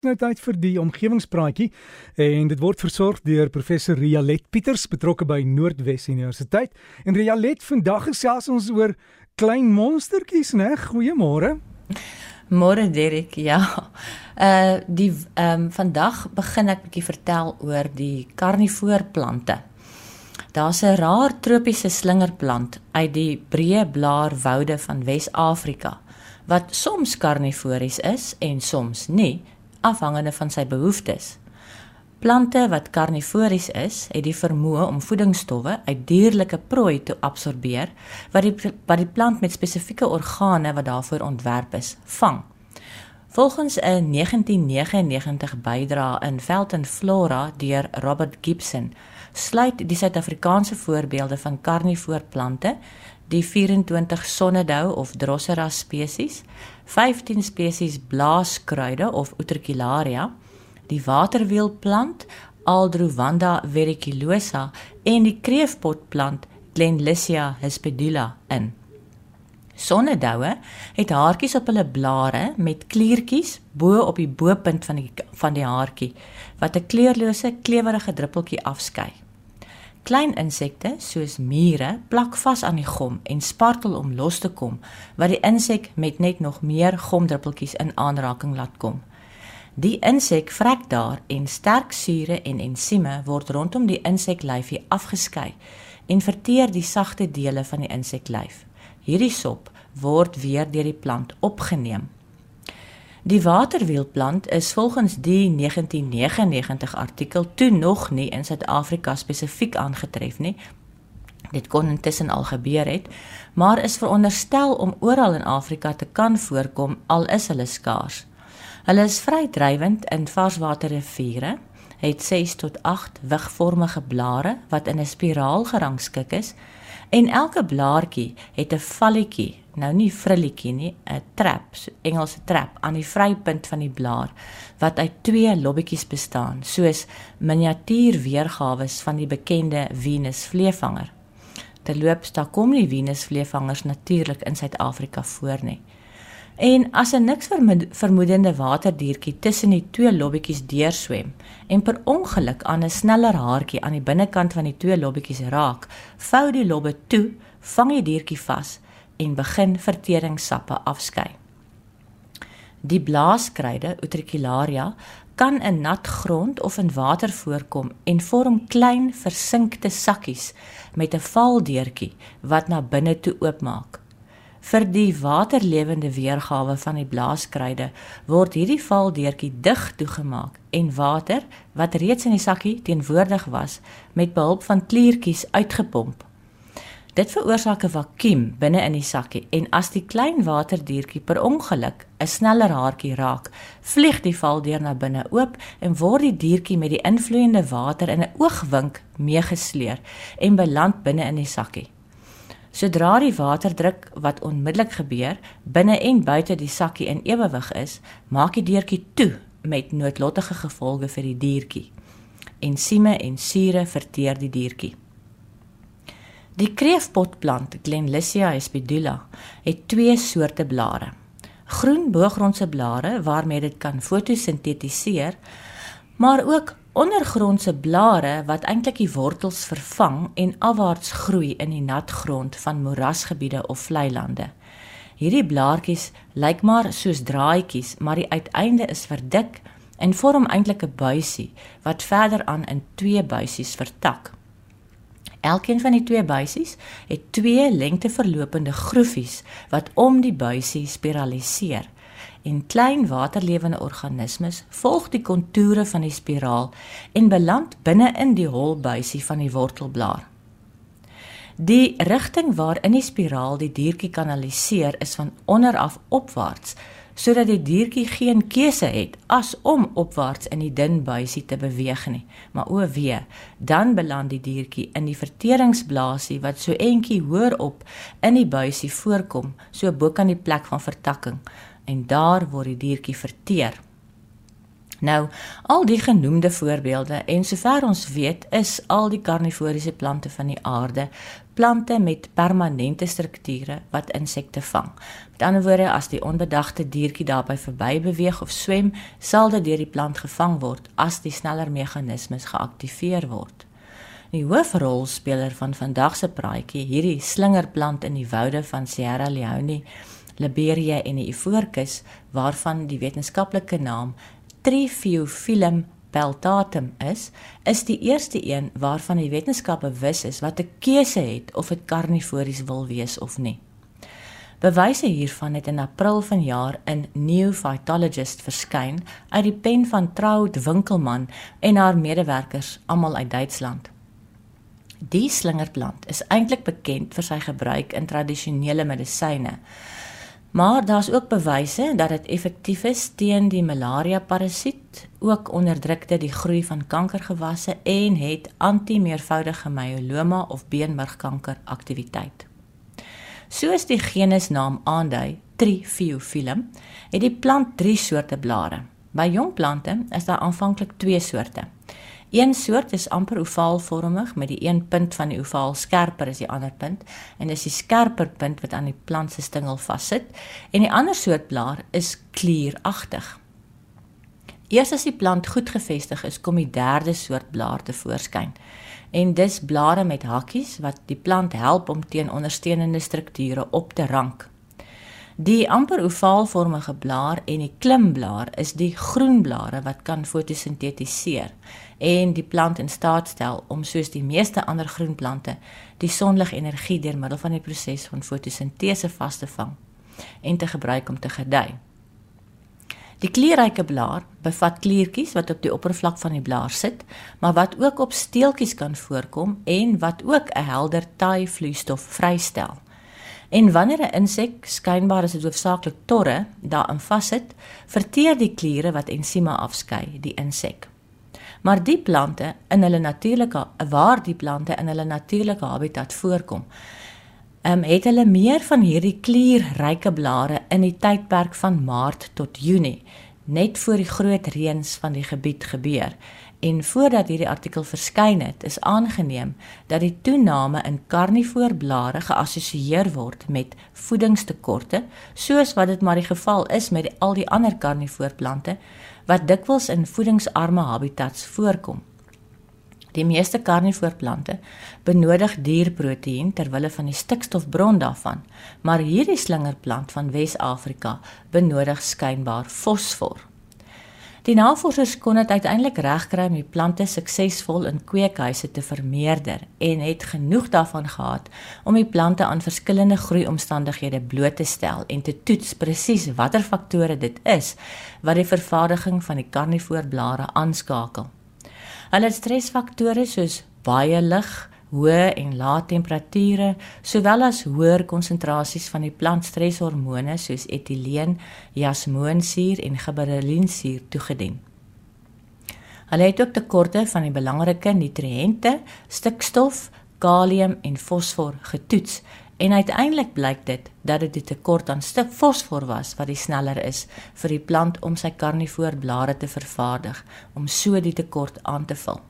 Nou tyd vir die omgewingspraatjie en dit word versorg deur professor Rialet Pieters betrokke by Noordwes Universiteit. En Rialet, vandag gesels ons oor klein monstertjies, né? Goeiemôre. Môre Derek, ja. Uh die ehm um, vandag begin ek bietjie vertel oor die karnivoorplante. Daar's 'n raar tropiese slingerplant uit die breë blaarwoude van Wes-Afrika wat soms karnivories is en soms nie afhangende van sy behoeftes. Plante wat karnivories is, het die vermoë om voedingsstowwe uit dierlike prooi te absorbeer wat die wat die plant met spesifieke organe wat daarvoor ontwerp is, vang. Volgens 'n 1999 bydra in Veld and Flora deur Robert Gibson, sluit die Suid-Afrikaanse voorbeelde van karnivoorplante die 24 sonnedou of Drosera spesies, 15 spesies blaaskruide of Utricularia, die waterwielplant Aldrovanda verruculosa en die kreefpotplant Glenlissia hispidula in. Sonnedoue het haartjies op hulle blare met kliertjies bo op die bopunt van die van die haartjie wat 'n kleurlose klewerige druppeltjie afskei. Klein insekte soos mure plak vas aan die gom en spartel om los te kom, wat die insek met net nog meer gomdruppeltjies in aanraking laat kom. Die insek vrek daar en sterk sure en ensieme word rondom die inseklyfie afgeskei en verteer die sagte dele van die inseklyf. Hierdie sop word weer deur die plant opgeneem Die waterwielplant is volgens die 1999 artikel toe nog nie in Suid-Afrika spesifiek aangetref nie. Dit kon intussen al gebeur het, maar is veronderstel om oral in Afrika te kan voorkom al is hulle skaars. Hulle is vrydrywend in varswaterriviere, het 6 tot 8 wigvormige blare wat in 'n spiraal gerangskik is en elke blaartjie het 'n valletjie nou nie frilletjie nie, 'n trap, Engelse trap aan die vrypunt van die blaar wat uit twee lobbetjies bestaan, soos miniatuur weergawe van die bekende Venus vleevanger. Terloops, daar kom nie Venus vleevangers natuurlik in Suid-Afrika voor nie. En as 'n niks vermoedende waterdiertjie tussen die twee lobbetjies deurswem en per ongeluk aan 'n sneller haartjie aan die binnekant van die twee lobbetjies raak, vou die lobbe toe, vang die diertjie vas en begin verteringssappe afskei. Die blaaskruide Utricularia kan in nat grond of in water voorkom en vorm klein versinkte sakkies met 'n valdeurtjie wat na binne toe oopmaak. Vir die waterlewende weergawe van die blaaskruide word hierdie valdeurtjie dig toegemaak en water wat reeds in die sakkie teenwoordig was met behulp van kliertjies uitgepomp Dit veroorsaak 'n vakuum binne in die sakkie en as die klein waterdiertjie per ongeluk 'n sneller haartjie raak, vlieg die val deur na binne oop en word die diertjie met die invloeiende water in 'n oogwink meegesleer en beland binne in die sakkie. Sodra die waterdruk wat onmiddellik gebeur binne en buite die sakkie in ewewig is, maak die deurtjie toe met noodlottige gevolge vir die diertjie. Ensieme en sure verteer die diertjie. Die kreefpotplant Glenlissia hispidula het twee soorte blare. Groen boogrondse blare waarmee dit kan fotosintetiseer, maar ook ondergrondse blare wat eintlik die wortels vervang en afwaarts groei in die nat grond van moerasgebiede of vlei lande. Hierdie blaartjies lyk maar soos draadjies, maar die uiteinde is verdik en vorm eintlik 'n buisie wat verder aan in twee buisies vertak. Elkeen van die twee buisies het twee lengteverlopende groefies wat om die buisie spiraliseer. En klein waterlewende organismes volg die kontoure van die spiraal en beland binne in die holbuisie van die wortelblaar. Die rigting waarin die spiraal die diertjie kanaliseer is van onder af opwaarts sodat die diertjie geen keuse het as om opwaarts in die dun buisie te beweeg nie. Maar o wee, dan beland die diertjie in die verteringsblaasie wat so entjie hoër op in die buisie voorkom, so bo kan die plek van vertakking en daar word die diertjie verteer. Nou, al die genoemde voorbeelde en sover ons weet, is al die karnivoriese plante van die aarde plante met permanente strukture wat insekte vang. Met ander woorde, as die onbedagte diertjie daarby verby beweeg of swem, sal dit deur die plant gevang word as die sneller meganismes geaktiveer word. Die hoofrolspeler van vandag se praatjie, hierdie slingerplant in die woude van Sierra Leone, Liberia en die Ivoorkus, waarvan die wetenskaplike naam Triphyophyllum peltatum is, is die eerste een waarvan die wetenskap bewus is wat 'n keuse het of dit karnivories wil wees of nie. Bewyse hiervan het in April vanjaar in New Phytologist verskyn uit die pen van Traud Winkelman en haar medewerkers almal uit Duitsland. Die slingerplant is eintlik bekend vir sy gebruik in tradisionele medisyne. Maar daar's ook bewyse dat dit effektief is teen die malaria parasiet, ook onderdruk dit die groei van kankergewasse en het antimeervoudige myeloma of beenmergkanker aktiwiteit. Soos die genusnaam aandui, Triphyophyllum, het die plant 3 soorte blare. By jong plante is daar aanvanklik 2 soorte. Een soort is amper ovaalvormig met die een punt van die ovaal skerper as die ander punt en dis die skerper punt wat aan die plant se stingel vassit en die ander soort blaar is klieragtig. Eers as die plant goed gevestig is, kom die derde soort blaar te voorskyn. En dis blare met hakkies wat die plant help om teen ondersteunende strukture op te rank. Die amper ovaalvormige blaar en die klimblaar is die groen blare wat kan fotosintetiseer en die plant in staat stel om soos die meeste ander groenplante die sonligenergie deur middel van die proses van fotosintese vas te vang en te gebruik om te gedei. Die kleurryke blaar bevat kliertjies wat op die oppervlak van die blaar sit, maar wat ook op steeltjies kan voorkom en wat ook 'n helder taai vloeistof vrystel. En wanneer 'n insek skynbaar as dit hoofsaaklik torre daarin vassit, verteer die kliere wat ensieme afskei die insek. Maar die plante in hulle natuurlike waar die plante in hulle natuurlike habitat voorkom, um, het hulle meer van hierdie klierryke blare in die tydperk van Maart tot Junie, net voor die groot reëns van die gebied gebeur En voordat hierdie artikel verskyn het, is aangeneem dat die toename in karnivoorblare geassosieer word met voedingstekorte, soos wat dit maar die geval is met die, al die ander karnivoorplante wat dikwels in voedingsarme habitats voorkom. Die meeste karnivoorplante benodig dierproteïen ter wille van die stikstofbron daarvan, maar hierdie slingerplant van Wes-Afrika benodig skynbaar fosfor. Die navorsers kon dit uiteindelik regkry om die plante suksesvol in kweekhuise te vermeerder en het genoeg daarvan gehad om die plante aan verskillende groeiomstandighede bloot te stel en te toets presies watter faktore dit is wat die vervaardiging van die karnivoorblare aanskakel. Hulle stresfaktore soos baie lig, hoë en lae temperature, sowel as hoër konsentrasies van die plantstreshormone soos etieleen, jasmoonsuur en gibberellinsuur toegedien. Hulle het ook tekorte van die belangrike nutriënte, stikstof, kalium en fosfor getoets en uiteindelik blyk dit dat dit 'n tekort aan stuk fosfor was wat die sneller is vir die plant om sy karnivoorblare te vervaardig om so die tekort aan te vul.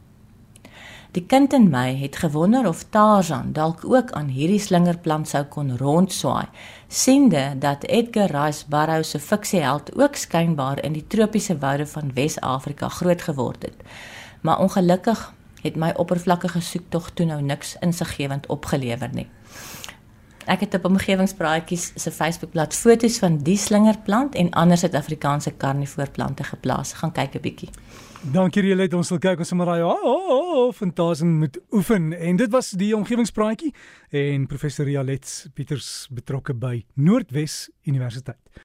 Die kind in my het gewonder of Tarzan dalk ook aan hierdie slingerplant sou kon rondswaai, siende dat Edgar Rice Burroughs se fiksieheld ook skynbaar in die tropiese woude van Wes-Afrika groot geword het. Maar ongelukkig het my oppervlakkige soektog toe nou niks insiggewend opgelewer nie. Ek het op omgewingspraatjies se Facebookblad foto's van die slingerplant en ander Suid-Afrikaanse karnivoorplante geplaas. Gaan kyk 'n bietjie. Dankie julle het ons wil kyk ons maar ja, oh, oh, oh, fantasien moet oefen en dit was die omgewingspraatjie en professor Rialet Pieters betrokke by Noordwes Universiteit.